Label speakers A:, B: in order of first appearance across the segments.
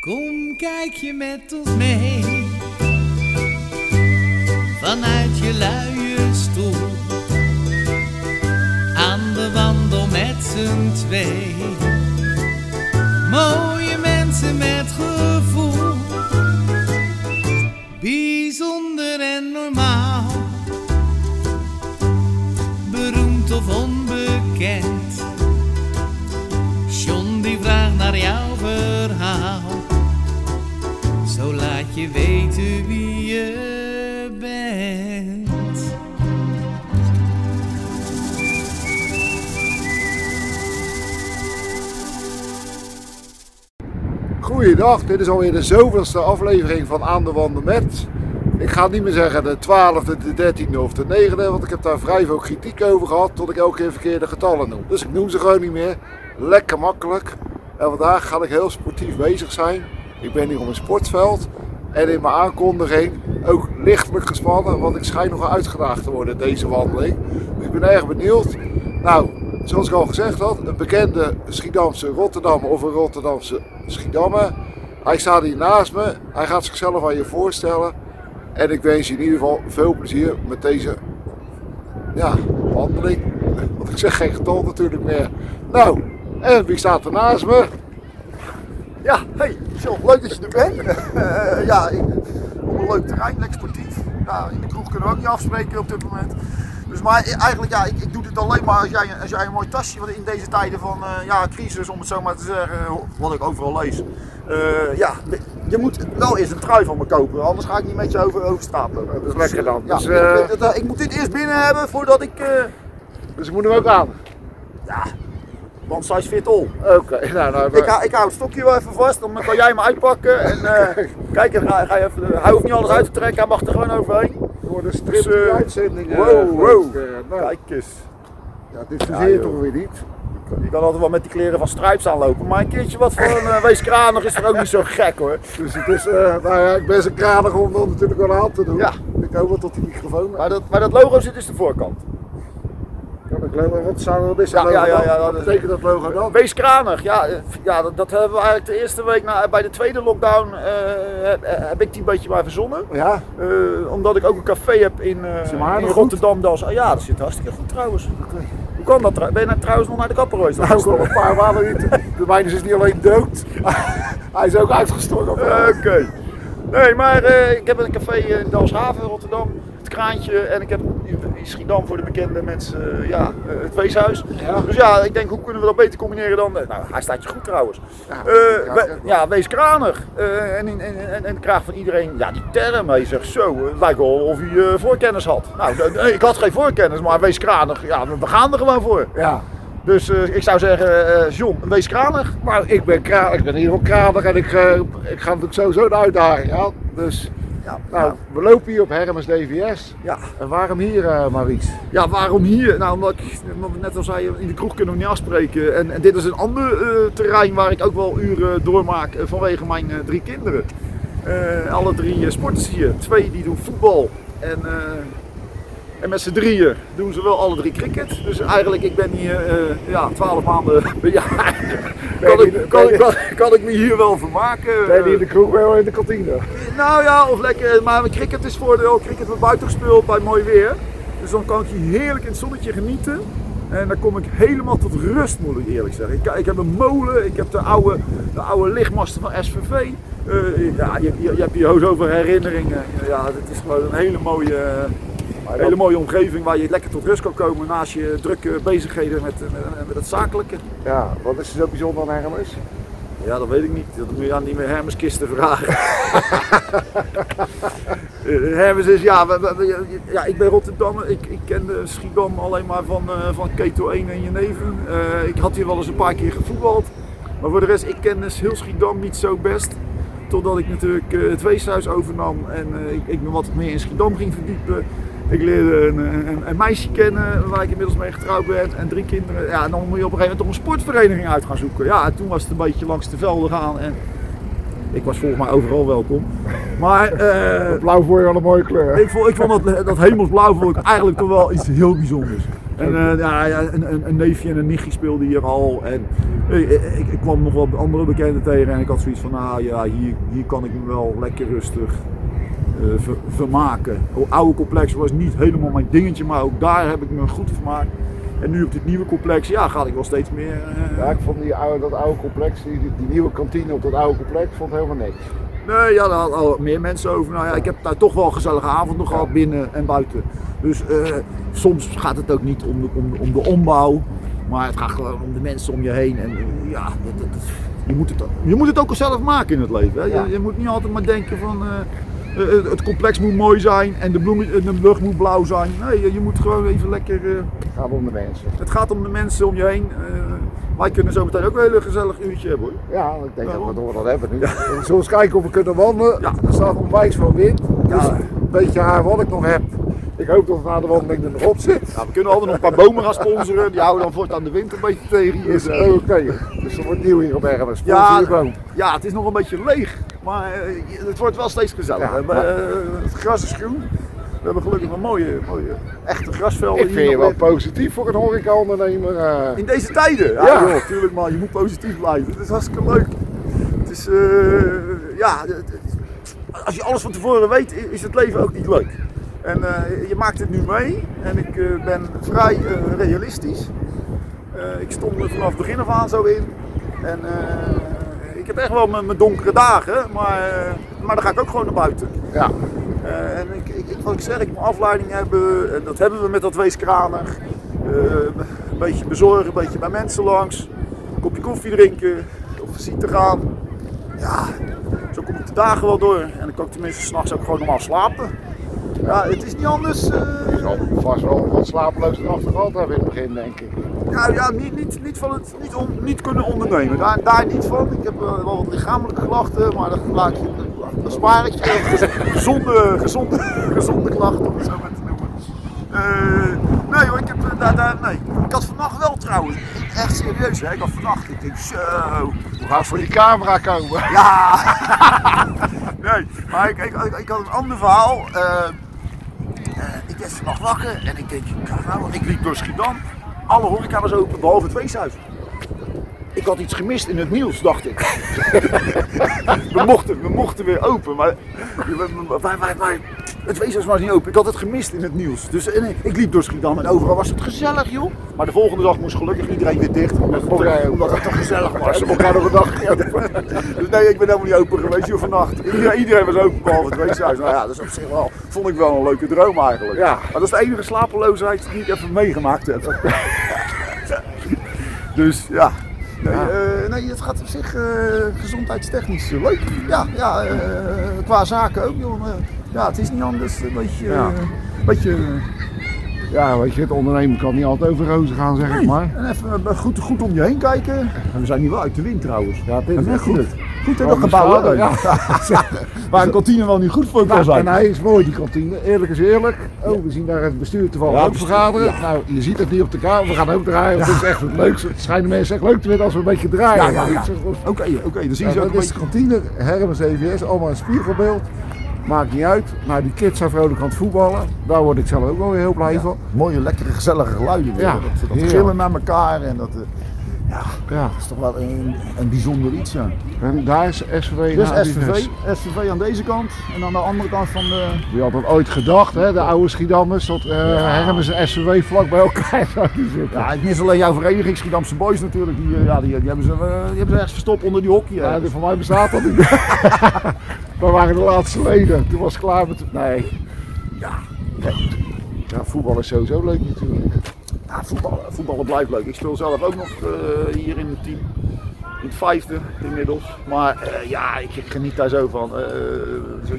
A: Kom, kijk je met ons mee. Vanuit je luie stoel. Aan de wandel met z'n twee. Mooie mensen met gevoel. Bijzonder en normaal. Beroemd of onbekend. John die vraagt naar jouw verhaal. Je weten wie je bent.
B: Goeiedag, dit is alweer de zoveelste aflevering van Aan de Wanden met. Ik ga niet meer zeggen de 12e, de 13e of de 9e, want ik heb daar vrij veel kritiek over gehad tot ik elke keer verkeerde getallen noem. Dus ik noem ze gewoon niet meer. Lekker makkelijk. En vandaag ga ik heel sportief bezig zijn. Ik ben hier op een sportveld en in mijn aankondiging ook lichtelijk gespannen, want ik schijn nog uitgedaagd te worden deze wandeling. Dus ik ben erg benieuwd. Nou, zoals ik al gezegd had, een bekende Schiedamse Rotterdammer of een Rotterdamse Schiedammer. Hij staat hier naast me, hij gaat zichzelf aan je voorstellen. En ik wens je in ieder geval veel plezier met deze ja, wandeling. Want ik zeg geen getal natuurlijk meer. Nou, en wie staat er naast me?
C: Ja, hey, John, leuk dat je er bent. Eh, ja, ik, op een leuk terrein, lekker sportief. Ja, in de kroeg kunnen we ook niet afspreken op dit moment. Dus maar eigenlijk, ja, ik, ik doe dit alleen maar als jij, als jij een mooi tasje, want in deze tijden van eh, ja, crisis, om het zo maar te zeggen, wat ik overal lees. eh, ja, je moet wel eerst een trui van me kopen, anders ga ik niet met je over, over straat lopen.
B: Dat is lekker dan.
C: Ja,
B: Dus, eh,
C: ik, ik moet dit eerst binnen hebben voordat ik, eh,
B: Dus ik moet hem ook aan.
C: ja, one size fit all.
B: Oké, nou, nou,
C: Ik, ik hou het stokje wel even vast, dan kan jij hem uitpakken. En eh, kijk, dan ga, ga je even, hij hoeft niet alles uit te trekken, hij mag er gewoon overheen.
B: voor de strip
C: Dus, eh,
B: uitzending.
C: wow, wow.
B: nou,
C: Kijk eens.
B: ja, dit verzeer je
C: joh.
B: toch weer niet.
C: Je kan altijd wel met die kleren van Stripes aanlopen, maar een keertje wat voor een uh, weeskranig is er ook niet zo gek hoor.
B: Dus het is, eh, nou ja, ik ben zo kranig om dan natuurlijk wel aan te doen.
C: Ja.
B: Ik hoop wel tot die microfoon.
C: Maar dat, maar dat logo zit dus de voorkant.
B: Logo, is
C: Ja,
B: dat
C: ja, ja, ja,
B: Wat betekent dat logo dan?
C: Weeskranig, ja, eh, ja dat, dat hebben we eigenlijk de eerste week na, bij de tweede lockdown, eh, heb, heb ik die een beetje maar verzonnen.
B: Ja,
C: Eh, omdat ik ook een café heb in, eh, in? Rotterdam. Dat is, oh ja, dat zit hartstikke goed trouwens. Hoe kan dat? Ben je nou trouwens nog naar de kapper geweest?
B: nou, ik al een paar maanden niet. De mijne is niet alleen dood, hij is ook uitgestorven.
C: Oké. Nee, maar eh, ik heb een café in Dalshaven, Rotterdam. Het Kraantje. En ik heb in Schiedam voor de bekende mensen, eh, ja, eh, het Weeshuis.
B: Ja.
C: Dus ja, ik denk, hoe kunnen we dat beter combineren dan... eh, nou, hij staat je goed trouwens.
B: Ja,
C: Eh,
B: ja,
C: we-
B: ja.
C: ja, wees kranig. En, in- en, en, en ik krijg van iedereen, ja, die term. Hij zegt zo, het lijkt wel of hij voorkennis had. Nou, ik had geen voorkennis, maar wees kranig. Ja, we gaan er gewoon voor.
B: Ja,
C: Dus ik zou zeggen, eh, John, wees kranig.
B: maar ik ben, kra ik ben in ieder geval kranig en ik, ik ga natuurlijk sowieso de uitdaging aan. Dus,
C: Ja,
B: nou, we lopen hier op Hermes DVS.
C: ja.
B: En waarom hier, eh Maurice?
C: Ja, waarom hier? Nou, omdat ik, net al zei, in de kroeg kunnen we niet afspreken. En, en dit is een ander eh, terrein waar ik ook wel uren doormaak eh, vanwege mijn drie kinderen. Alle drie sporters hier. Twee die doen voetbal. En, en met z'n drieën doen ze wel alle drie cricket. Dus eigenlijk, ik ben hier eh ja, twaalf maanden per jaar. Kan ik, kan, ik, kan, kan ik me hier wel vermaken.
B: Ben je in de kroeg wel in de kantine?
C: Nou ja, of lekker. Maar cricket is voordeel. Cricket wordt buiten gespeeld bij mooi weer. Dus dan kan ik hier heerlijk in het zonnetje genieten. En dan kom ik helemaal tot rust, moet ik eerlijk zeggen. Ik, ik heb een molen, ik heb de oude, de oude lichtmasten van SVV. Eh, ja, je, je, je hebt hier zoveel herinneringen. Ja, het is gewoon een hele mooie, hele mooie omgeving waar je lekker tot rust kan komen naast je drukke bezigheden met, met, met het zakelijke.
B: Ja, wat is er zo bijzonder aan Hermes?
C: Ja, dat weet ik niet. Dat moet je aan die Hermes kisten vragen. Eh, Hermes is, ja, we- we- we- ja, ik ben Rotterdam. Ik, ik ken de Schiedam alleen maar van, eh, van Keto 1 en je neven. Eh, ik had hier wel eens een paar keer gevoetbald. Maar voor de rest, ik ken dus heel Schiedam niet zo best. Totdat ik natuurlijk eh, het weeshuis overnam en eh, ik, ik me wat meer in Schiedam ging verdiepen. Ik leerde een, een, een meisje kennen waar ik inmiddels mee getrouwd ben en drie kinderen. Ja, en dan moet je op een gegeven moment toch een sportvereniging uit gaan zoeken. Ja, en toen was het een beetje langs de velden gaan en ik was volgens mij overal welkom. Maar eh,
B: Blauw voor je wel een mooie kleur.
C: ik vond, ik vond dat, dat hemelsblauw vond ik eigenlijk toch wel iets heel bijzonders. En eh, ja, een, een, een neefje en een nichtje speelden hier al. En eh, ik, ik, ik kwam nog wel andere bekenden tegen en ik had zoiets van, nou ja, hier, hier kan ik me wel lekker rustig ver- vermaken. Het oude complex was niet helemaal mijn dingetje, maar ook daar heb ik me goed vermaakt. En nu op dit nieuwe complex, ja, ga ik wel steeds meer. eh,
B: Ja, ik vond die oude, dat oude complex, die, die nieuwe kantine op dat oude complex, vond helemaal niks.
C: Nee, ja, daar hadden al meer mensen over. Nou ja, ik heb daar toch wel gezellige avonden gehad, binnen en buiten. Dus eh, soms gaat het ook niet om de, om, om de ombouw, maar het gaat gewoon om de mensen om je heen. En eh, ja, dat, dat, je, moet het, je moet het ook zelf maken in het leven. Hè? Je, je moet niet altijd maar denken van eh, eh, het complex moet mooi zijn en de, bloem, eh, de lucht moet blauw zijn. Nee, je, je moet gewoon even lekker...
B: Het gaat om de mensen.
C: het gaat om de mensen om je heen. Wij kunnen zo meteen ook een hele gezellig uurtje hebben hoor.
B: Ja, ik denk dat we dat hebben nu. We zullen eens kijken of we kunnen wandelen.
C: Ja.
B: Er staat onwijs veel wind. Dus
C: Ja.
B: een beetje haar wat ik nog heb. Ik hoop dat het na de wandeling er nog op zit.
C: Nou, we kunnen altijd nog een paar bomen gaan sponsoren. Die houden dan voortaan de wind een beetje tegen hier.
B: Is
C: zo.
B: oké. Dus er wordt nieuw hier op Ergens.
C: Ja,
B: Ja,
C: het is nog een beetje leeg, maar eh, het wordt wel steeds gezelliger.
B: Ja, maar-
C: eh, het gras is groen. We hebben gelukkig een mooie, mooie echte grasvelden
B: Ik vind je wel positief voor een horecaondernemer. eh.
C: In deze tijden? Ja,
B: Ja.
C: joh, tuurlijk man, je moet positief blijven. Het is hartstikke leuk. Het is, ja, het- het- als je alles van tevoren weet, is het leven ook niet leuk. En eh, je maakt het nu mee en ik eh, ben vrij eh, realistisch. Ik stond er vanaf het begin af aan zo in. En ik heb echt wel mijn, donkere dagen, maar, maar dan ga ik ook gewoon naar buiten.
B: Ja.
C: En ik, ik, wat ik zeg, ik moet afleiding hebben. En dat hebben we met dat weeskranig. Een beetje bezorgen, een beetje bij mensen langs. Een kopje koffie drinken. Op visite gaan. Ja, zo kom ik de dagen wel door. En dan kan ik tenminste s'nachts ook gewoon normaal slapen. Ja, het is niet anders. eh,
B: Je zal vast wel wat slapeloze nachten gehad hebben in het begin, denk ik.
C: ja, ja niet, niet, niet, van het, niet, on- niet kunnen ondernemen. Daar, daar niet van. Ik heb eh, wel wat lichamelijke klachten, maar dat, laat je, dat spaar ik je. Gezonde, gezonde, gezonde klachten, om het zo maar te noemen. Eh, nee hoor, ik, heb, daar, daar, nee. ik had vannacht wel trouwens, echt serieus hè, ik had vannacht, ik denk zo,
B: We gaan voor die camera komen.
C: ja. nee, maar ik, ik, ik, ik had een ander verhaal. Ik werd vannacht wakker en ik denk, nou, want ik liep door Schiedam. Alle horeca was open, behalve het weeshuis. Ik had iets gemist in het nieuws, dacht ik. we, mochten, we mochten weer open, maar wij, wij, wij, het weeshuis was niet open. Ik had het gemist in het nieuws. Dus en, ik liep door Schiedam en overal was het gezellig, joh. Maar de volgende dag moest gelukkig iedereen weer dicht. Omdat het, omdat toch gezellig was.
B: Ze elkaar nog een dag
C: Dus nee, ik ben helemaal niet open geweest joh, vannacht. Iedereen, iedereen was open behalve het weeshuis. Nou ja, dat is op zich wel, vond ik wel een leuke droom eigenlijk.
B: Ja.
C: Maar dat is de enige slapeloosheid die ik even meegemaakt heb. dus ja. Nee,
B: Ja.
C: eh, nee, het gaat op zich eh, gezondheidstechnisch leuk. Ja, ja eh, qua zaken ook joh. Eh, ja, het is niet anders. Een beetje,
B: Ja.
C: eh, een beetje
B: Ja, weet je, het ondernemen kan niet altijd over rozen gaan, zeg ik maar.
C: en even eh, goed, goed om je heen kijken. En we zijn nu wel uit de wind trouwens.
B: Ja, dit
C: Dat
B: is echt
C: goed.
B: goed. Oh,
C: dat gebouw. hè?
B: Ja.
C: Waar een kantine wel niet goed voor kan zijn.
B: en hij is mooi, die kantine. Eerlijk is eerlijk. Oh, we zien daar het bestuur toevallig
C: Ja,
B: ook
C: bestuur-
B: vergaderen. Nou, je ziet het niet op de kamer. We gaan ook draaien. Het is echt het leukste. Het schijnen mensen echt leuk te vinden als we een beetje draaien.
C: Ja, ja, Oké, oké, dan zie
B: Ja,
C: je zo
B: dat
C: ook
B: is
C: een
B: de
C: beetje...
B: kantine, Hermes EVS, allemaal een spiegelbeeld. Maakt niet uit. Nou, die kids zijn vrolijk aan het voetballen. Daar word ik zelf ook wel weer heel blij van.
C: Mooie, lekkere, gezellige geluiden. weer.
B: Ja,
C: dat dat gillen naar elkaar en dat... ja,
B: Ja.
C: dat is toch wel een, een bijzonder iets, ja.
B: En daar is SVV.
C: Dus SVV, SVV aan deze kant en aan de andere kant van de...
B: Wie had dat ooit gedacht, hè? de oude Schiedammers, dat uh, Hermes en SVV vlak bij elkaar zouden zitten.
C: Ja, het is alleen jouw vereniging, Schiedamse Boys natuurlijk. Die, eh, ja, die, die, hebben ze, eh, die hebben ze ergens verstopt onder die hockey.
B: Ja,
C: hè.
B: van mij bestaat dat niet. We waren de laatste leden. Toen was het klaar met. Nee.
C: Ja,
B: Ja, voetbal is sowieso leuk natuurlijk.
C: Ja, voetballen, voetballen blijft leuk. Ik speel zelf ook nog eh, hier in het team. In het vijfde inmiddels. Maar eh, ja, ik, ik geniet daar zo van. Eh,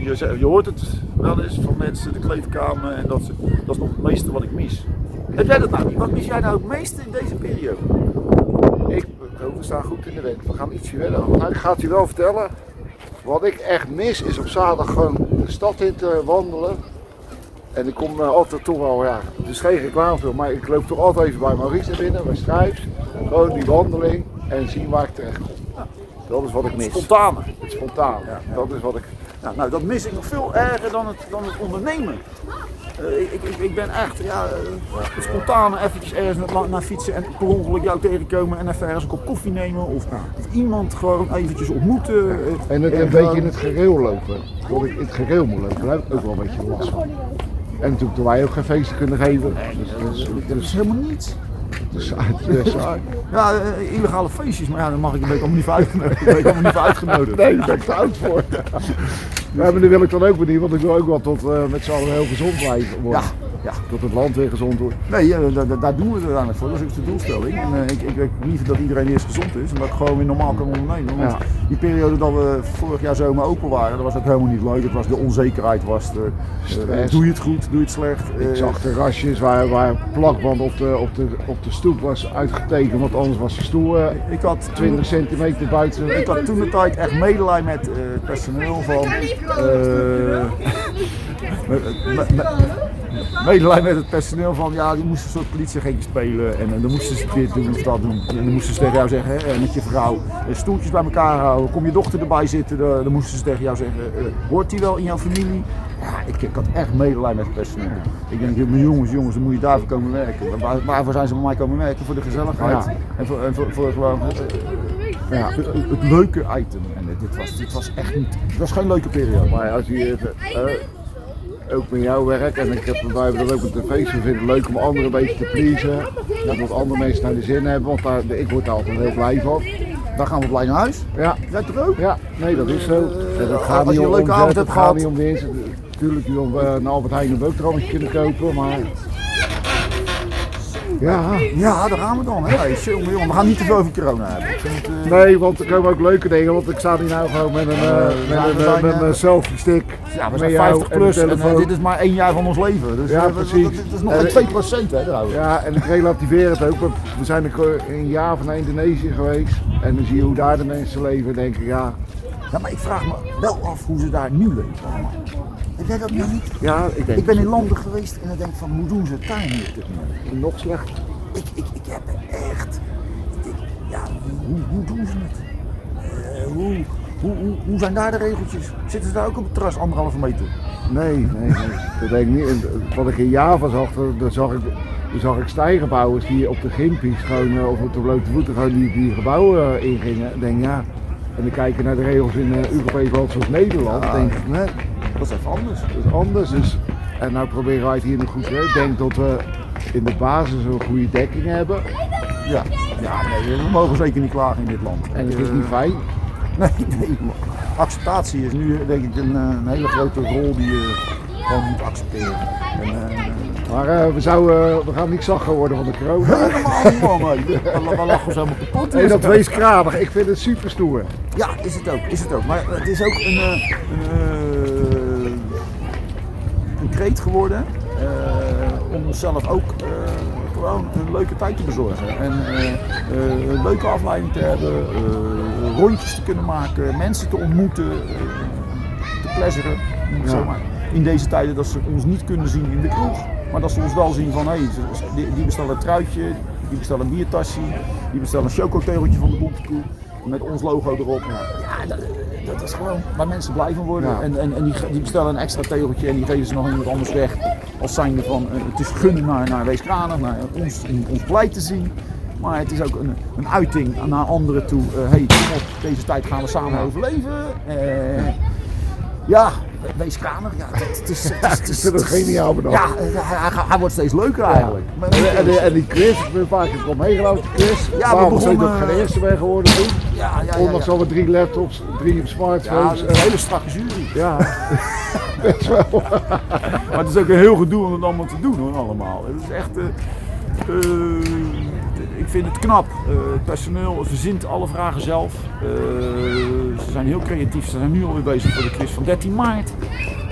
C: je, je hoort het wel eens van mensen, de kleedkamer. En dat, is- dat is nog het meeste wat ik mis. Heb jij dat nou niet? Wat mis jij nou het meeste in deze periode?
B: Ik, oh, we staan goed in de wind. We gaan ietsje verder. Nou, ik ga het je wel vertellen. Wat ik echt mis is op zaterdag gewoon de stad in te wandelen. En ik kom eh, altijd toch wel, ja, het is geen reclame voor, maar ik loop toch altijd even bij Maurice naar binnen, bij Strijps. Gewoon die wandeling en zien waar ik terecht kom. Dat is wat ik mis.
C: Spontane.
B: Het spontaan. Dat is wat ik.
C: Ja, nou, dat mis ik nog veel erger dan het, dan het ondernemen. Eh, ik, ik, ik ben echt, ja, uh, spontaan eventjes ergens naar, naar fietsen en per ongeluk jou tegenkomen en even ergens een kop koffie nemen. Of, of iemand gewoon eventjes ontmoeten. Uh,
B: en het een beetje in het gereel lopen. Dat ik in het gereel moet lopen, daar heb ik ook wel een beetje last van. En natuurlijk toen wij ook geen feesten kunnen geven.
C: Dus, dat is helemaal niets.
B: Dus, dus,
C: ja, uh, illegale feestjes, maar ja, dan mag ik, ben ik allemaal niet voor uitgenodigd. Ben ik allemaal niet voor uitgenodigd.
B: Nee, daar ben ik te oud voor. Ja, maar nu wil ik dan ook weer niet, want ik wil ook wel tot uh, met z'n allen heel gezond blijven worden.
C: Ja, ja.
B: Tot het land weer gezond wordt.
C: Nee, ja, daar, daar doen we het uiteindelijk voor. Dat is ook de doelstelling. En, uh, ik, ik weet liever dat iedereen eerst gezond is en dat ik gewoon weer normaal kan ondernemen. Want
B: Ja.
C: die periode dat we vorig jaar zomer open waren, dat was ook helemaal niet leuk. Het was de onzekerheid, was de, eh,
B: Stress.
C: doe je het goed, doe je het slecht.
B: Ik
C: Eh,
B: zag de rasjes waar, waar plakband op de, op, de, op de stoep was uitgetekend, want anders was de stoel eh,
C: ik had
B: 20 centimeter buiten.
C: Ik had toen de tijd echt medelijden met eh, het personeel van. Eh, medelijden met het personeel van. Ja, die moesten een soort politieagentje spelen. En eh, dan moesten ze dit doen of dat doen. En dan moesten ze tegen jou zeggen, hè, met je vrouw, eh, stoeltjes bij elkaar houden. Kom je dochter erbij zitten. Dan, dan moesten ze tegen jou zeggen, eh, hoort die wel in jouw familie? Ja, ik, ik had echt medelijden met het personeel. Ik denk, mijn jongens, jongens, dan moet je daarvoor komen werken. Waar, waarvoor zijn ze bij mij komen werken? Voor de gezelligheid.
B: Ja.
C: En voor, en voor, voor gewoon ja, het, het leuke item. Dit was, dit was echt niet. Het was geen leuke periode.
B: Maar als je eh, ook met jouw werk, en ik heb, wij hebben dat ook op de feest, we vinden het leuk om anderen een beetje te pleasen. Dat wat andere mensen naar de zin hebben, want daar, ik word daar altijd heel blij van.
C: Dan gaan we blij naar huis.
B: Ja,
C: Jij toch ook?
B: ja nee, dat is zo. En dat gaat niet om
C: leuke avond
B: gaat niet om winst. Natuurlijk, je wil eh, naar Albert Heijn een boterhammetje kunnen kopen, maar... Ja,
C: Ja, daar gaan we dan. Hè. Hey, jongen, jongen, we gaan niet te veel over corona hebben. Eh,
B: Nee, want er komen ook leuke dingen, want ik sta hier nou gewoon met een, eh, met
C: ja,
B: een,
C: zijn,
B: met
C: eh,
B: een selfie stick.
C: ja, we zijn
B: jou
C: 50
B: en
C: plus en, dit is maar één jaar van ons leven. Dus
B: Ja, precies.
C: Dat, dat is nog
B: ik-
C: 2 procent hè trouwens.
B: Ja, en ik relativeer het ook, want we zijn een- jaar van Indonesië geweest. En dan zie je hoe daar de mensen leven en denk ik, ja,
C: Ja, maar ik vraag me wel af hoe ze daar nu leven. allemaal. Heb jij dat nou niet?
B: ja ik denk
C: Ik ben in landen geweest en dan denk ik van hoe doen ze het daar nu op dit moment?
B: nog slechter.
C: Ik, ik, ik heb echt. ik- ja, hoe, hoe doen ze het? Eh, hoe, hoe, hoe, hoe zijn daar de regeltjes? Zitten ze daar ook op het terras anderhalve meter?
B: Nee, nee, nee. Dat denk ik niet. Wat ik in Java zag, dan zag ik, zag ik stijgenbouwers die op de gimpies gewoon, eh, of op de blote voeten gewoon die, die gebouwen eh, ingingen. Ik denk ja, en dan kijken naar de regels in een Europees land zoals Nederland,
C: Ja.
B: denk ik nee,
C: Dat is even anders.
B: dat is anders. Dus, en nou proberen wij het hier nog goed te. Ik denk dat we in de basis een goede dekking hebben.
C: Ja, ja nee, we mogen zeker niet klagen in dit land.
B: En het is
C: Eh,
B: niet fijn.
C: Nee, nee. Acceptatie is nu denk ik een, eh, een hele grote rol die je gewoon moet accepteren. En, eh,
B: Maar eh, we, zouden, we gaan niet zachter worden van de corona.
C: helemaal niet man, nee. We, lachen ons helemaal kapot.
B: En dat wees kranig. Ik vind het super stoer.
C: Ja, is het ook, is het ook. Maar het is ook een, eh, een, eh, een kreet geworden eh, om onszelf ook eh, gewoon een leuke tijd te bezorgen. En eh, eh, een leuke afleiding te hebben, eh, rondjes te kunnen maken, mensen te ontmoeten, eh, te pleaseren.
B: Ja.
C: maar. In deze tijden dat ze ons niet kunnen zien in de kroeg, maar dat ze ons wel zien van hé, hey, die, bestellen een truitje, die bestellen een biertasje, die bestellen een chocotegeltje van de Bontekoe met ons logo erop. Ja, dat, dat is gewoon waar mensen blij van worden.
B: Ja.
C: En, en, en die, die bestellen een extra tegeltje en die geven ze nog iemand anders weg. Als zijnde van eh, het is gunnen naar, naar Wees Kranig, naar ons, om ons te zien. Maar het is ook een, een uiting naar anderen toe. Hé, hey, op, deze tijd gaan we samen overleven. Eh, ja, Wees Kranig, ja, het, het is... Het is, het is,
B: het geniaal bedacht.
C: Ja, hij, hij- hij wordt steeds leuker eigenlijk. Maar-
B: En, en, die- en die quiz, ik ben vaak een die quiz.
C: we
B: Ja, Waarom zijn ik geen eerste ben geworden toen?
C: ja, ja, ja,
B: Ondanks
C: ja.
B: al drie laptops, drie
C: Ja,
B: smartphones.
C: een hele strakke jury.
B: Ja, best wel.
C: Maar het is ook een heel gedoe om het allemaal te doen hoor, allemaal. Het is echt... eh, eh, ik vind het knap. Eh, het personeel verzint alle vragen zelf. Eh, ze zijn heel creatief. Ze zijn nu alweer bezig voor de quiz van 13 maart.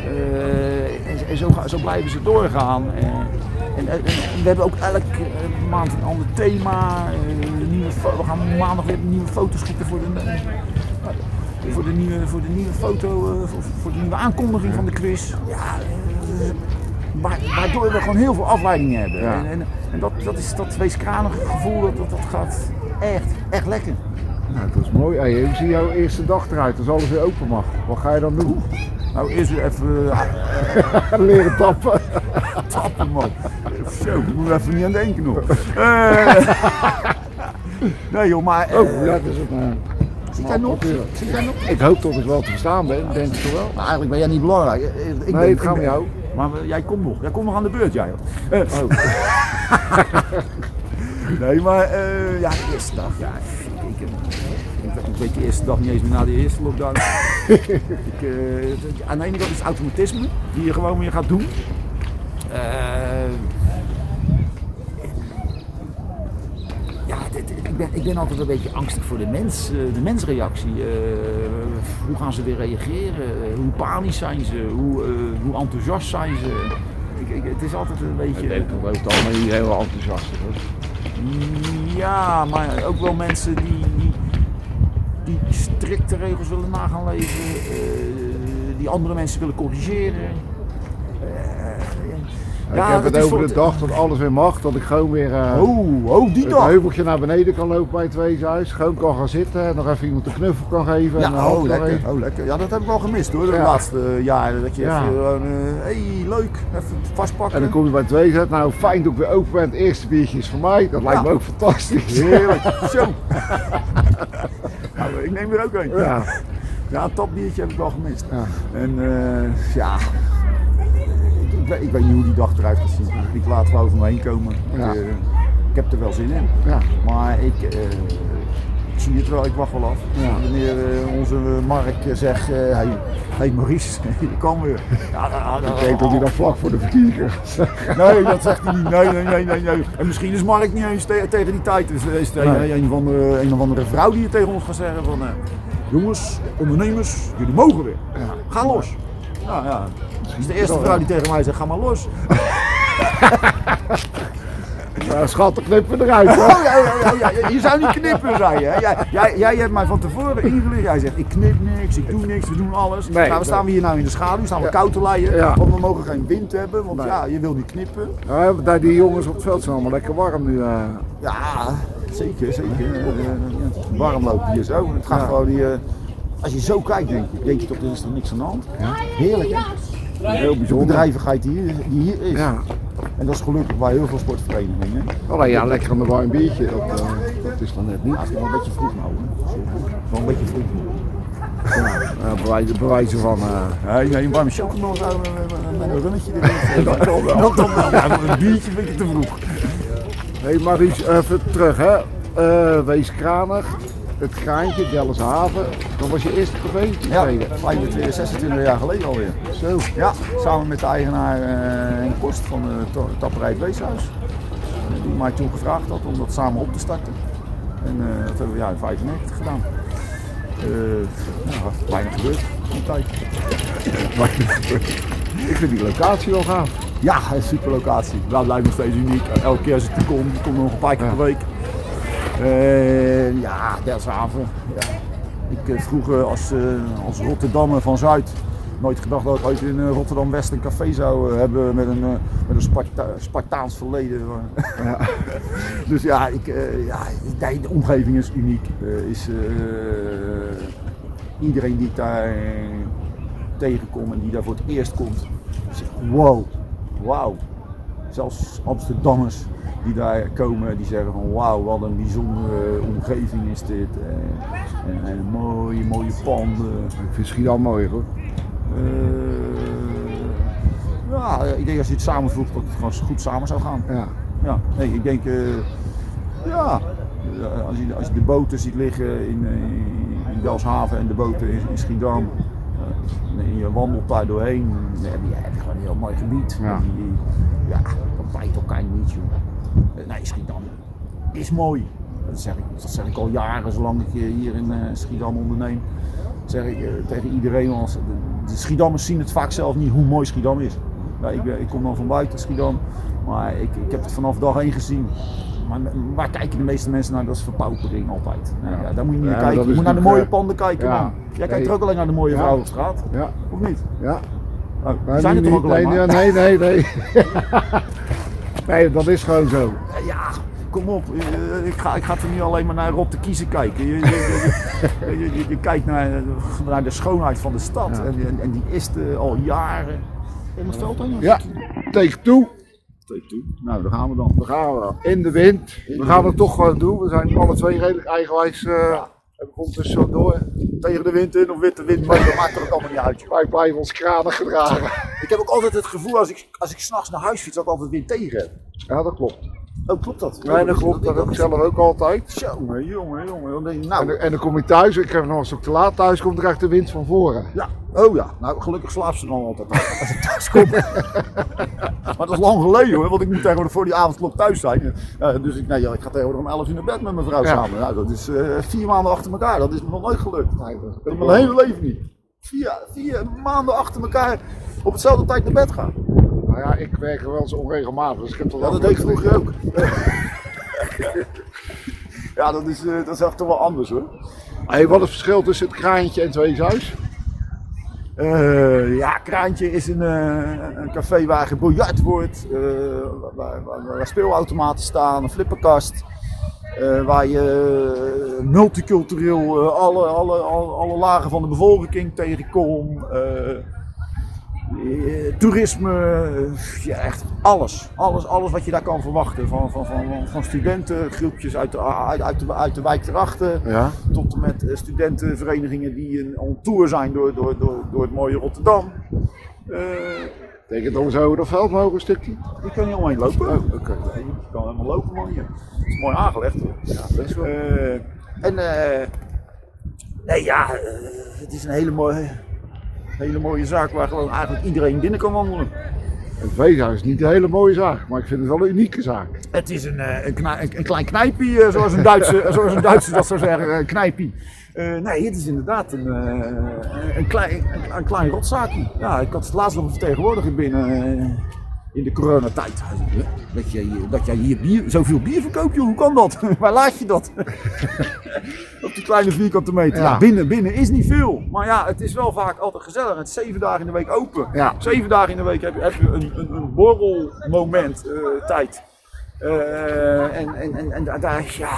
C: Eh, en en zo, zo blijven ze doorgaan. En, en- we hebben ook elke maand een ander thema. nieuwe we gaan maandag weer nieuwe foto schieten voor de, voor de nieuwe, voor de nieuwe foto, voor, voor de nieuwe aankondiging van de quiz. Ja, waardoor we gewoon heel veel afleidingen hebben.
B: Ja.
C: En, en, en dat, dat is dat weeskranige gevoel, dat, dat, dat gaat echt, echt lekker.
B: Nou, dat is mooi. Hey, hoe ziet jouw eerste dag eruit als alles weer open mag? Wat ga je dan doen?
C: Nou, eerst weer even eh,
B: Leren tappen.
C: tappen, man. Zo, ik moet even niet aan denken nog. Eh, nee joh, maar... eh,
B: Oh, dat is het. nou.
C: zit jij nog? Zit jij nog?
B: Ik hoop dat ik wel te verstaan ben, denk ik toch wel.
C: Nou, eigenlijk ben jij niet belangrijk. Ik
B: Nee,
C: ben-
B: het gaat om jou.
C: Maar we- jij komt nog. Jij komt nog aan de beurt, jij. Eh,
B: Oh.
C: nee, maar eh, ja, de eerste dag, ja. Ik, ik, ik, ik weet de eerste dag niet eens meer na de eerste lockdown. ik, eh, aan de ene kant is het automatisme, die je gewoon weer gaat doen. Eh, ik, ben, ik ben altijd een beetje angstig voor de mens, eh, de mensreactie. Eh, hoe gaan ze weer reageren? Eh, hoe panisch zijn ze? Hoe, hoe enthousiast zijn ze? Ik, ik, het is altijd een beetje...
B: Ik denk dat het allemaal niet heel enthousiast hoor.
C: Ja, maar ook wel mensen die, die, die strikte regels willen nagaan leven, die andere mensen willen corrigeren. Eh,
B: ik heb het over de dag dat alles weer mag, dat ik gewoon weer eh,
C: Oh, oh, die dag.
B: heuveltje naar beneden kan lopen bij het weeshuis. Gewoon kan gaan zitten en nog even iemand een knuffel kan geven. en
C: Ja, oh lekker, oh lekker. Ja, dat heb ik wel gemist hoor, de
B: Ja.
C: laatste eh, jaren. Dat je
B: Ja.
C: even gewoon, eh, hey, leuk, even vastpakken.
B: En dan kom je bij het weeshuis. Nou, fijn dat ik weer open ben. Het eerste biertje is voor mij. Dat lijkt me
C: Ja.
B: ook fantastisch.
C: Heerlijk, zo. nou, ik neem er ook een.
B: Ja.
C: Ja, een tapbiertje heb ik wel gemist.
B: Ja.
C: En ja, weet, ik weet niet hoe die dag eruit gaat zien. Ik laat wel over me heen komen.
B: Ja.
C: Ik, eh, ik heb er wel zin in.
B: Ja.
C: Maar ik, eh, ik zie het wel, ik wacht wel af.
B: Ja.
C: Wanneer eh, onze Mark zegt, eh hey, hey Maurice, je kan weer. Ja, ja, ja,
B: Ik denk dat hij dan vlak voor de verkiezingen gaat.
C: Nee, dat zegt hij niet. Nee, nee, nee, nee, nee. En misschien is Mark niet eens te- tegen die tijd. Dus is een,
B: Nee.
C: een, van de, een of andere vrouw die het tegen ons gaat zeggen van... jongens, ondernemers, jullie mogen weer. Ga los. Nou ja, dat is de eerste vrouw die tegen mij zegt, ga maar los.
B: Ja, schat, dan knippen we eruit. Hè?
C: Oh, ja, ja, ja, ja, je zou niet knippen, zei je. hè? Jij, jij, jij hebt mij van tevoren ingelicht. Jij zegt, ik knip niks, ik doe niks, we doen alles.
B: Nee,
C: nou, we staan we hier nou in de schaduw, staan we koud te leiden.
B: Ja.
C: Want we mogen geen wind hebben, want
B: Nee.
C: ja, je wil niet knippen.
B: Ja, daar die jongens op het veld zijn allemaal lekker warm nu. eh.
C: Ja, zeker, zeker. Warm lopen hier zo. Het gaat gewoon die, eh, als je zo kijkt, denk je, denk je toch, er is er niks aan de hand. Heerlijk, hè?
B: Heel
C: De
B: bijzonder.
C: bedrijvigheid die hier, die hier is.
B: Ja.
C: En dat is gelukkig bij heel veel sportverenigingen.
B: Alleen ja, lekker aan de warm biertje. Dat, eh, dat is dan net niet.
C: Ja, het is wel een beetje vroeg nou. Wel een beetje vroeg.
B: Ja, bewijzen, bewijzen van. eh,
C: Nee, nee, een warme chocomel eh, met een runnetje erin. dat kan wel. Dat wel. Ja, een biertje vind ik te vroeg.
B: Hé hey Maries, even terug hè. Eh, wees kranig. Het Graantje, Delfshaven. Dat was je eerste café?
C: Ja,
B: Tweede.
C: 25, 26 jaar geleden alweer.
B: Zo.
C: Ja, samen met de eigenaar eh, en kost van de ta- tapperij het Weeshuis. Die mij toen gevraagd had om dat samen op te starten. En eh, dat hebben we ja, in 95 gedaan. Eh ja, weinig gebeurd in tijd.
B: Ik vind die locatie wel gaaf.
C: Ja, een super locatie. Dat blijft nog steeds uniek. Elke keer als ik er kom, ik kom er nog een paar keer per week. Eh, ja, Delfshaven. Ja. Ik eh, vroeger als, eh, als Rotterdammer van Zuid nooit gedacht dat ik ooit in Rotterdam West een café zou hebben met een, met een Sparta Spartaans verleden.
B: Ja.
C: dus ja, ik, ja de, omgeving is uniek. Is, iedereen die ik daar tegenkom en die daar voor het eerst komt, zegt wow, wauw. Zelfs Amsterdammers die daar komen, die zeggen van wauw, wat een bijzondere omgeving is dit. En, en, en mooie, mooie panden.
B: Ik vind Schiedam mooi hoor.
C: Eh, ja, ik denk als je het samenvoegt dat het gewoon goed samen zou gaan.
B: Ja.
C: Ja, nee, ik denk, eh, ja, eh, als je, als je de boten ziet liggen in, eh, in Delfshaven en de boten in, in Schiedam, eh, en je wandelt daar doorheen, dan heb je, heb je gewoon een heel mooi gebied.
B: Ja.
C: Die- ja, dat bijt elkaar niet, joh. Eh, Nee, Schiedam is mooi. Dat zeg, ik, dat zeg ik al jaren, zolang ik eh, hier in eh, Schiedam onderneem. Zeg ik tegen iedereen, als, de, Schiedammers zien het vaak zelf niet hoe mooi Schiedam is. Ja, ik, ik kom dan van buiten Schiedam, maar ik, ik heb het vanaf dag één gezien. Maar waar kijken de meeste mensen naar? Dat is verpaupering altijd. Nou,
B: Ja.
C: ja, daar moet je niet naar kijken. Je moet naar de mooie
B: eh,
C: panden kijken,
B: ja.
C: man. Jij kijkt er ook alleen naar de mooie vrouwen
B: Ja.
C: of niet?
B: Ja.
C: Nou, zijn er
B: nu
C: toch ook alleen
B: nee,
C: maar?
B: nee, nee, nee. nee, dat is gewoon zo.
C: Ja, kom op. eh, Ik ga, ik ga er niet alleen maar naar Rotte kiezen kijken. Je, je, kijkt naar, naar de schoonheid van de stad.
B: Ja.
C: En, en, en die is er al jaren. Het veld dan?
B: Ja, take two.
C: Nou, daar gaan we dan.
B: We gaan wel. In de wind. We gaan het toch gewoon doen. We zijn alle twee redelijk eigenwijs. eh hebben we ondertussen zo door.
C: Tegen de wind in of witte wind, maar dat maakt er allemaal niet uit.
B: Wij blijven ons kranig gedragen.
C: Ik heb ook altijd het gevoel als ik, als ik s'nachts naar huis fiets dat ik altijd wind tegen heb.
B: Ja, dat klopt.
C: Oh, klopt dat?
B: Nee, dat klopt. Dat ik zelf ook altijd.
C: Jongen, jongen, jongen. Dan denk je, nou,
B: dan- en dan kom je thuis. Ik heb nog als ik te laat thuis kom, dan krijg ik de wind van voren.
C: Ja, oh ja. Nou, gelukkig slaapt ze dan altijd als ik thuis kom. maar dat is lang geleden hoor, want ik moet tegenwoordig voor die avondklok thuis zijn. Eh, dus ik, nee, ja, ik ga tegenwoordig om 11 uur naar bed met mijn vrouw
B: Ja.
C: samen. Nou, dat is eh, vier maanden achter elkaar. Dat is me nog nooit gelukt.
B: Nee, dat is
C: mijn hele leven niet. Vier, vier maanden achter elkaar op hetzelfde tijd naar bed gaan.
B: Nou ja, ik werk wel eens onregelmatig. Dus ik heb toch
C: Ja, dat deed ik vroeger ook. ja, dat is, eh, dat is echt toch wel anders hoor.
B: Hey, wat is het verschil tussen het kraantje en het weeshuis?
C: Eh, ja, Kraantje is een, eh, een café waar gebiljart wordt, waar, waar, waar speelautomaten staan, een flipperkast. waar je multicultureel alle, alle, alle, alle lagen van de bevolking tegenkomt. Eh, toerisme, eh, ja, echt alles. alles. Alles wat je daar kan verwachten. Van, van, van, van studenten, groepjes uit de, uit, uit de, uit de wijk erachter
B: Ja.
C: tot en met eh, studentenverenigingen die een, on tour zijn door, door, door, door het mooie Rotterdam. Eh
B: Betekent dan zo dat veld mogen een stukje?
C: je kan niet omheen lopen.
B: Oh,
C: je kan helemaal lopen man. Het is mooi aangelegd hoor.
B: Ja, best wel.
C: En eh, nee ja, het is een hele mooie, hele mooie zaak waar gewoon eigenlijk iedereen binnen kan wandelen.
B: Het is niet een hele mooie zaak, maar ik vind het wel een unieke zaak.
C: Het is een, eh, een, een, een klein knijpie, eh, zoals een Duitse, zoals een Duitse dat zou zeggen, een. Eh, nee, het is inderdaad een, een, klein, een, een klein rotzaakje. Ja, ik had laatst nog een vertegenwoordiger binnen in de coronatijd. Hij zei, "Huh? Dat, jij, hier- dat jij hier bier, zoveel bier verkoopt, joh, hoe kan dat? Waar laat je dat? Op die kleine vierkante meter. Ja.
B: Ja.
C: binnen, binnen is niet veel. Maar ja, het is wel vaak altijd gezellig. Het is zeven dagen in de week open.
B: Ja.
C: Zeven dagen in de week heb je, heb je een, een, een borrelmoment eh, tijd. Eh, en, en, en, en daar- ja.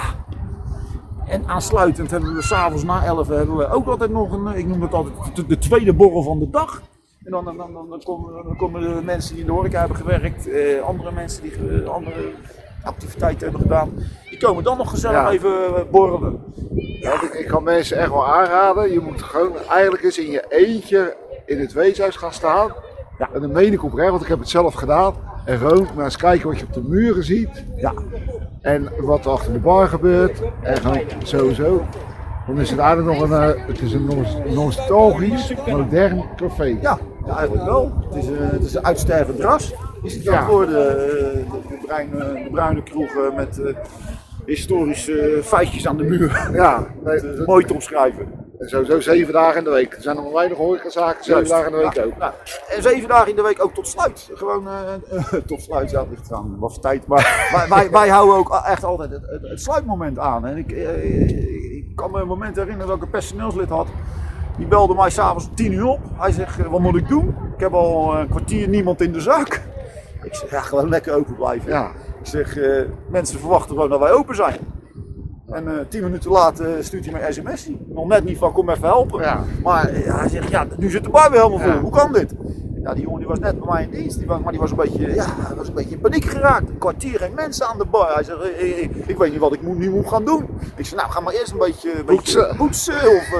C: En aansluitend hebben we s'avonds na 11 hebben we ook altijd nog een, eh, ik noem het altijd de, de tweede borrel van de dag. En dan, dan, dan, dan, komen, dan komen de mensen die in de horeca hebben gewerkt, eh, andere mensen die eh, andere activiteiten hebben gedaan, die komen dan nog gezellig
B: Ja.
C: even eh, borrelen.
B: Ja, ik, ik kan mensen echt wel aanraden. Je moet gewoon eigenlijk eens in je eentje in het weeshuis gaan staan.
C: Ja.
B: En dan meen ik oprecht, want ik heb het zelf gedaan. En gewoon maar eens kijken wat je op de muren ziet.
C: Ja,
B: En wat er achter de bar gebeurt. En gewoon sowieso. Dan is het eigenlijk nog een, eh, het is een nos- nostalgisch, modern café.
C: ja, ja eigenlijk wel. Het is, eh, het is een uitstervend ras. Is het
B: Ja.
C: ja. geworden, eh, de, de, bruine, de bruine kroegen met eh, historische feitjes aan de muur.
B: Ja, nee, dat-
C: Mooi te omschrijven.
B: en sowieso zeven dagen in de week. Er zijn nog weinig horecazaken, zeven dagen in de week
C: Ja,
B: ook.
C: nou, en zeven dagen in de week ook tot sluit. Gewoon eh, eh, tot sluit, ja, ligt aan wat voor tijd. Maar wij, wij, wij houden ook echt altijd het, het, het sluitmoment aan. En ik, eh, ik kan me een moment herinneren dat ik een personeelslid had. Die belde mij s'avonds om tien uur op. Hij zegt, eh, wat moet ik doen? Ik heb al een kwartier niemand in de zaak. Ik zeg, ja, gewoon lekker open blijven.
B: Ja.
C: Ik zeg, eh, mensen verwachten gewoon dat wij open zijn. En eh, tien minuten later stuurt hij mij een sms. Nog net niet van kom even helpen.
B: Ja.
C: Maar eh, hij zegt, ja, nu zit de bar weer helemaal vol. Hoe kan dit? Ja, die jongen die was net bij mij in dienst. Die was, maar die was een beetje, ja, was een beetje in paniek geraakt. Een kwartier geen mensen aan de bar. Hij zegt, ik weet niet wat ik moet, nu moet gaan doen. Ik zeg, nou ga maar eerst een beetje, een beetje
B: Poetsen.
C: poetsen. Of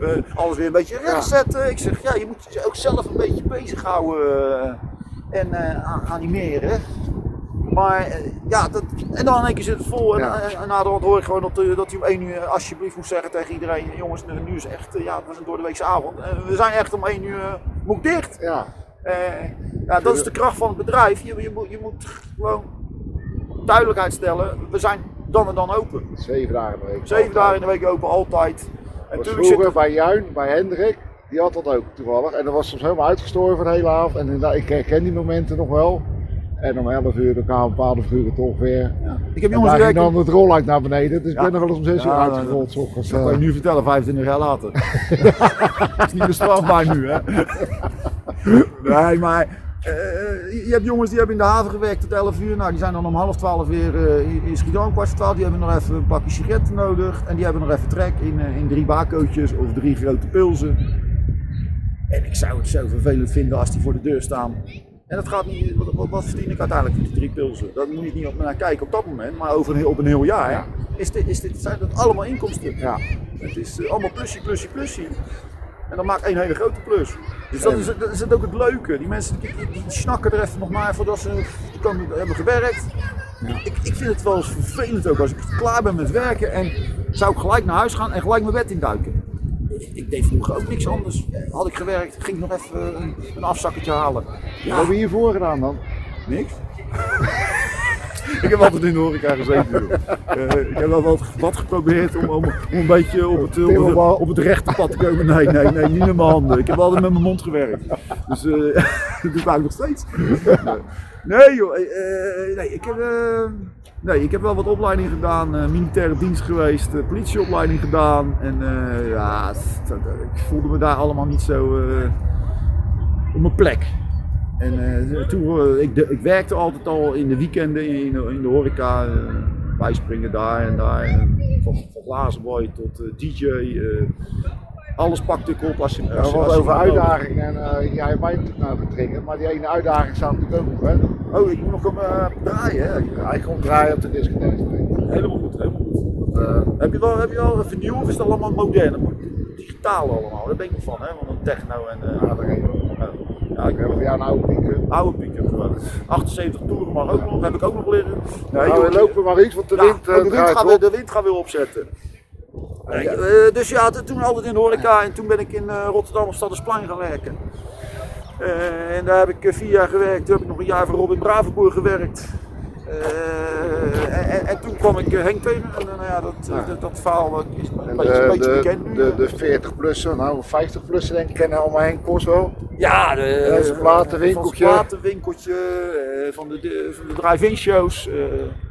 C: eh, eh, alles weer een beetje rechtzetten. Ik zeg, ja, je moet je ook zelf een beetje bezighouden. eh, en animeren. Maar ja, dat, en dan in één keer zit het vol. En,
B: Ja.
C: en, hoor ik gewoon dat, dat hij om één uur alsjeblieft moet zeggen tegen iedereen: jongens, nu is echt, ja, het was een doordeweekse avond. We zijn echt om één uur moet dicht.
B: Ja.
C: Eh, ja, dat is de kracht van het bedrijf. Je, je, moet, je moet gewoon duidelijkheid stellen: we zijn dan en dan open.
B: Zeven dagen in de week.
C: Zeven dagen in de week open, altijd. En
B: Was
C: zit
B: vroeger
C: er,
B: bij Juin, bij Hendrik, die had dat ook toevallig. En dat was soms helemaal uitgestorven de hele avond. En ik herken die momenten nog wel. En om 11 uur, dan kwamen bepaalde figuren toch weer.
C: ik heb
B: En
C: jongens werken.
B: dan het rolluik naar beneden. Dus
C: Ja.
B: ik ben er wel eens om 6 uur
C: Ja,
B: uitgerold. 's ochtends,
C: Dat kan je
B: eh.
C: nu vertellen, 25 jaar later. dat is niet meer strafbaar nu, hè? nee, maar Eh, je hebt jongens die hebben in de haven gewerkt tot 11 uur. Nou, die zijn dan om half 12 weer uh, in, Schiedam, kwart voor 12. Die hebben nog even een pakje sigaretten nodig. En die hebben nog even trek in, uh, in drie bakootjes of drie grote pulsen. En ik zou het zo vervelend vinden als die voor de deur staan. En dat gaat niet, wat, wat verdien ik uiteindelijk met die drie pilsen? Dat moet je niet op naar kijken op dat moment, maar over een, op een heel jaar. Ja. Is dit, is dit, zijn dat allemaal inkomsten?
B: Ja.
C: Het is allemaal plusje, plusje, plusje. En dan maakt één hele grote plus. Dus dat is, dat is het ook het leuke. Die mensen die, die, snakken er even nog maar voordat ze kan, hebben gewerkt. Ja. Ik, ik vind het wel eens vervelend ook als ik klaar ben met werken en zou ik gelijk naar huis gaan en gelijk mijn bed induiken. Ik deed vroeger ook niks anders. Had ik gewerkt, ging ik nog even een, een afzakketje halen.
B: Ja. Wat heb je hiervoor gedaan dan?
C: Niks. ik heb altijd in de horeca gezeten. Uh, ik heb wel wat, wat geprobeerd om, om, om, een beetje op het, op, het, op het rechte pad te komen. Nee, nee, nee, niet met mijn handen. Ik heb altijd met mijn mond gewerkt. Dus uh, dat doe ik nog steeds. nee joh, uh, nee, ik heb, nee, ik heb wel wat opleiding gedaan. militaire dienst geweest, politieopleiding gedaan. En ja, ik voelde me daar allemaal niet zo op mijn plek. En uh, toen, uh, ik, de, ik, werkte altijd al in de weekenden in, in de horeca. Uh, bijspringen daar en daar. En van, van glazenboy tot DJ. alles pakte ik op als je...
B: Als, wat over uitdagingen. En jij hebt mij natuurlijk naar betrekken, maar die ene uitdaging staat natuurlijk ook nog. Hè?
C: Oh, ik moet nog hem draaien. Hè?
B: Ik kom draaien op de discotheek.
C: Helemaal goed, helemaal goed. heb, je wel, heb je wel vernieuwd of is het allemaal modern? Digitaal allemaal, daar ben ik van, hè? Want een techno en...
B: daar ja, ik heb voor jou een oude piek.
C: Oude gewoon. 78 toeren mag ook nog, heb ik ook nog liggen.
B: Ja, nou, we lopen maar iets, want de wind,
C: ja, de, wind gaat weer, de wind gaat weer opzetten. Nee, uh, dus ja, toen altijd in de horeca en toen ben ik in uh, Rotterdam op Stadsplein gaan werken. Uh, en daar heb ik vier jaar gewerkt, toen heb ik nog een jaar voor Robin Bravenboer gewerkt. Uh, en, en, toen kwam ik Henk tegen en nou ja, dat, ja. dat, dat verhaal is een, beetje, bekend nu.
B: De, de 40-plussen, nou 50-plussen denk ik, kennen allemaal Henk wel.
C: Ja, de,
B: ja, zijn platenwinkeltje.
C: Van platenwinkeltje, van de, de, van de drive-in shows.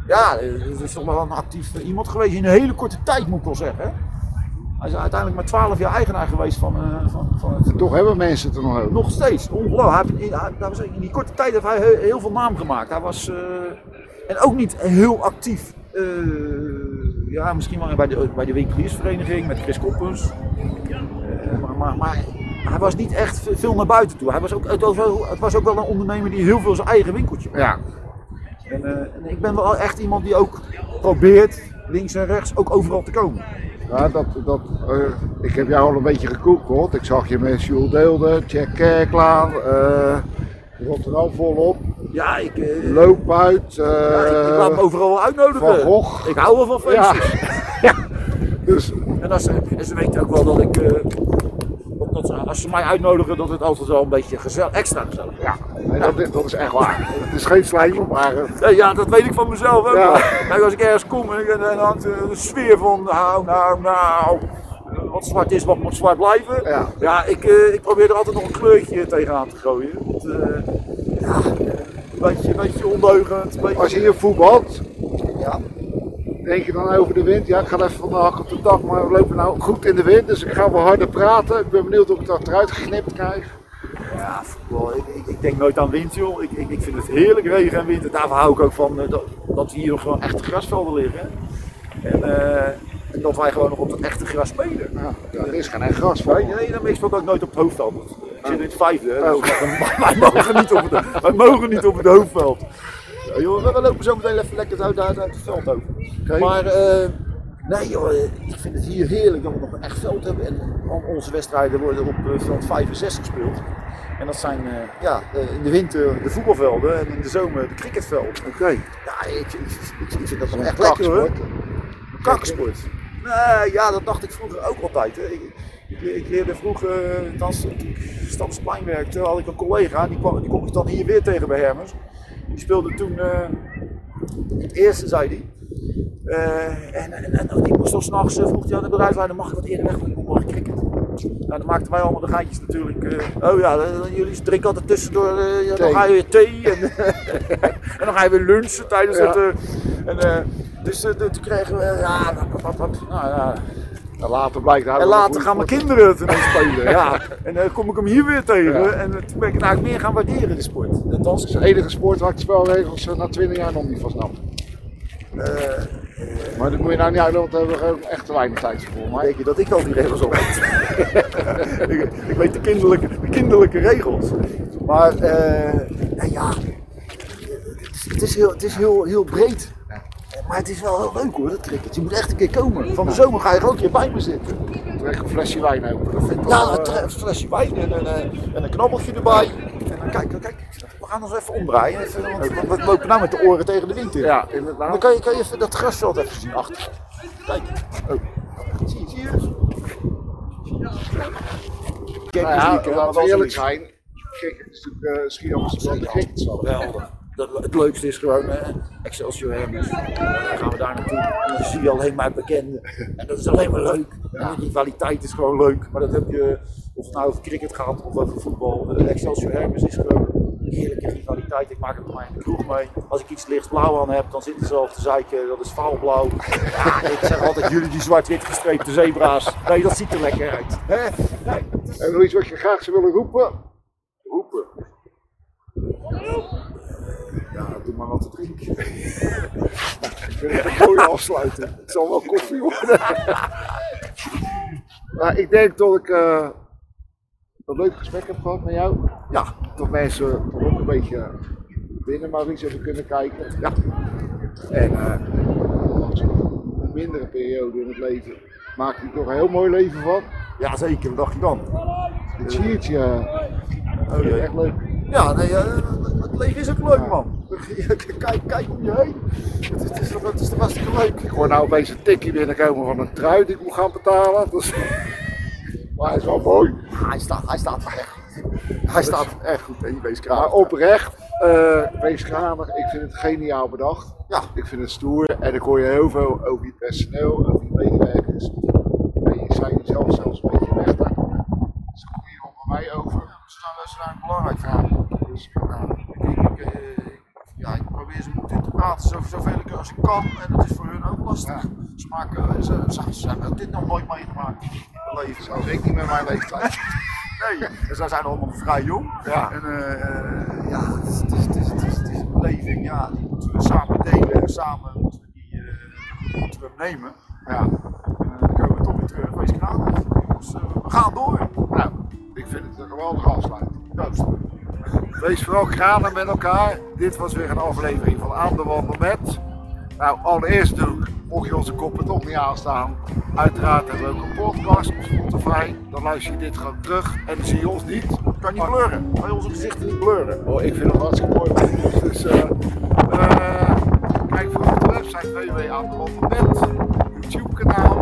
C: Ja, dat is toch wel een actief iemand geweest in een hele korte tijd moet ik wel zeggen. Hij is uiteindelijk maar 12 jaar eigenaar geweest van, uh, van, van het,
B: Toch hebben mensen het er nog over.
C: Nog steeds, ongelooflijk. In, in, die korte tijd heeft hij heel, heel veel naam gemaakt. Hij was, en ook niet heel actief. ja, misschien wel bij de, bij de winkeliersvereniging met Chris Koppens. maar, maar, maar hij was niet echt veel naar buiten toe. Hij was ook, het, was wel, het was ook wel een ondernemer die heel veel zijn eigen winkeltje
B: Ja.
C: En, en, ik ben wel echt iemand die ook probeert, links en rechts, ook overal te komen.
B: Ja, dat, dat, uh, ik heb jou al een beetje gekoekeld. Ik zag je met Jules Deelde, Jack Kerklaan, uh, Rotterdam volop.
C: Ja, ik...
B: Loop uit.
C: ja, ik, ik, laat me overal uitnodigen.
B: Van Gogh.
C: Ik hou wel van feestjes.
B: Ja. ja. Dus.
C: En, als, en ze weten ook wel dat ik dat als ze mij uitnodigen, dat het altijd wel een beetje gezellig, extra gezellig
B: Ja, nee, dat, is, dat, is echt waar. Het is geen slijm, maar...
C: Uh... Ja, dat weet ik van mezelf ook ja. Kijk, als ik ergens kom en dan hangt de sfeer van, nou, nou, nou, wat zwart is, wat moet zwart blijven.
B: Ja,
C: ja ik, ik probeer er altijd nog een kleurtje tegenaan te gooien. Want, ja, een beetje, een beetje ondeugend. Beetje...
B: Als je hier voetbalt, ja denk je dan over de wind? Ja, ik ga even van de hak op de dag, maar we lopen nou goed in de wind, dus ik ga wel harder praten. Ik ben benieuwd of ik dat eruit geknipt krijg.
C: Ja, voetbal. Ik, ik, ik, denk nooit aan wind, joh. Ik, ik, ik vind het heerlijk regen en wind. En daarvoor hou ik ook van uh, dat, dat hier nog gewoon echte grasvelden liggen. En, uh, en, dat wij gewoon nog op het echte gras spelen.
B: Ja, er is geen echt grasveld.
C: Nee, nee, dan meestal ook nooit op het hoofdveld. Ik zit in het vijfde. Dus oh. wij, mogen niet op het, wij mogen niet op het hoofdveld. Ja, joh, we, lopen zo meteen even lekker uit, uit, uit het veld over. Okay. Maar uh, nee joh, ik vind het hier heerlijk dat we nog een echt veld hebben. En onze wedstrijden worden op uh, veld 65 gespeeld. En dat zijn uh, ja, in de winter de voetbalvelden en in de zomer de cricketvelden.
B: Oké. Okay.
C: Ja, ik, ik, ik, ik vind dat wel echt lekker hoor. Kaksport. Nee, ja, dat dacht ik vroeger ook altijd. Hè. Ik, ik, leerde vroeger, als ik Stadsplein werkte, had ik een collega, die, kwam, die kom ik dan hier weer tegen bij Hermes. Die speelde toen uh, het eerste, zei hij. Uh, en, en, en, die moest al s'nachts, uh, vroeg hij aan de bedrijfsleider, mag ik wat eerder weg, want ik moet morgen cricket. Nou, dan maakten wij allemaal de gaatjes natuurlijk. Oh ja, jullie drinken altijd tussendoor, ja, dan ga je weer thee en, en dan ga je weer lunchen tijdens ja. het. en, dus toen kregen we, ja, wat, wat, wat, nou ja,
B: En later blijkt hij
C: En later gaan mijn kinderen het ineens spelen. Ja. En dan kom ik hem hier weer tegen.
B: Ja.
C: En toen ben ik het eigenlijk meer gaan waarderen, de sport.
B: Dat is de enige sport waar ik de spelregels eh, na 20 jaar nog niet van snap.
C: Eh,
B: Maar dat moet je nou niet uitleggen, want daar hebben we echt te weinig tijd voor.
C: Maar denk je dat ik al die regels op weet? ik, ik weet de kinderlijke, de kinderlijke regels. Maar eh, nou ja, het is, het is, heel, het is heel, heel breed. Maar het is wel heel leuk hoor, dat cricket. Je moet echt een keer komen. Van de zomer ga je er ook een keer bij me zitten.
B: trek een flesje wijn open. Dat vind ik
C: Ja,
B: wel,
C: een
B: eh,
C: een flesje wijn en een, eh, en een knabbeltje erbij. En dan kijk, kijk, we gaan ons even omdraaien. Even, want we- lopen nou met de oren tegen de wind in.
B: ja,
C: Dan kan je, kan je even dat grasveld even zien achter. Kijk. Oh. Zie, zie je? Kijk,
B: Nou ja, laten we eerlijk zijn. Kijk, het is natuurlijk uh, Schiedam's wel de gekste zal.
C: Geweldig. Dat, het leukste is gewoon eh, Excelsior Hermes. Dan gaan we daar naartoe. En dan zie je alleen maar bekenden. En dat is alleen maar leuk. En de rivaliteit is gewoon leuk. Maar dat heb je, of het nou over cricket gaat of over voetbal. Eh, Excelsior Hermes is gewoon een heerlijke rivaliteit. Ik maak het bij mij in de kroeg mee. Als ik iets lichtblauw aan heb, dan zitten ze al te zeiken. Dat is vaalblauw. Ja, ik zeg altijd, jullie die zwart-wit gestreepte zebra's. Nee, dat ziet er lekker uit. Hè? Nee,
B: En nog iets wat je graag zou willen roepen? Roepen.
C: Maar wat te drinken.
B: Ik vind het een mooie afsluiten. Het zal wel koffie worden. maar ik denk dat ik eh, een leuk gesprek heb gehad met jou.
C: Ja,
B: Dat mensen toch ook een beetje binnen maar iets hebben kunnen kijken.
C: ja.
B: En eh, een mindere periode in het leven maakt hij toch een heel mooi leven van.
C: ja, zeker. Wat dacht je dan?
B: Het siertje, uh,
C: Oh,
B: echt leuk.
C: Ja, nee, eh, het leven is ook leuk, man. Kijk, kijk om je heen. Het is, het is, toch- het is toch hartstikke leuk.
B: Ik hoor nou opeens een tikkie binnenkomen van een trui die ik moet gaan betalen. Dus, maar hij is wel mooi.
C: Hij staat, hij staat echt goed. Hij staat echt goed, hè, die wees
B: oprecht, eh wees kranig. Ik vind het geniaal bedacht.
C: Ja.
B: Ik vind het stoer. En ik hoor je heel veel over je personeel, over je medewerkers. En je zijn zelf zelfs een beetje weg daar. Dus kom hier bij mij over.
C: Ze zijn, ze zijn belangrijk verhaal. Dus, nou, ik, ik, eh, ik- ja, ik probeer zo, zoveel ik als ik kan. En dat is voor hun ook lastig. Ze, maken, ze, ze, ze hebben dit nog nooit meegemaakt in hun leven.
B: Zelfs ik niet met mijn leeftijd.
C: Nee, en zij zijn allemaal vrij jong.
B: Ja.
C: En eh, ja, het is, het, is, het, is, het, is, het is een beleving, ja, die moeten we samen delen en samen moeten we, die, eh, moeten we hem nemen.
B: Ja.
C: En eh, dan komen we toch weer terug, wees. Jongens, eh, we gaan door.
B: Nou, ik vind het een geweldige afsluiting.
C: Juist.
B: Wees vooral kranig met elkaar. Dit was weer een aflevering van Aan de Wandel met. Nou, allereerst doe mocht je onze koppen toch niet aanstaan, uiteraard hebben we ook een podcast op Spotify. Dan luister je dit gewoon terug en dan zie je ons niet.
C: Kan niet blurren. Kan je onze gezichten niet blurren.
B: Oh, ik vind het hartstikke mooi. Dus eh, eh, kijk voor op de website www.aandewandelmet, YouTube kanaal.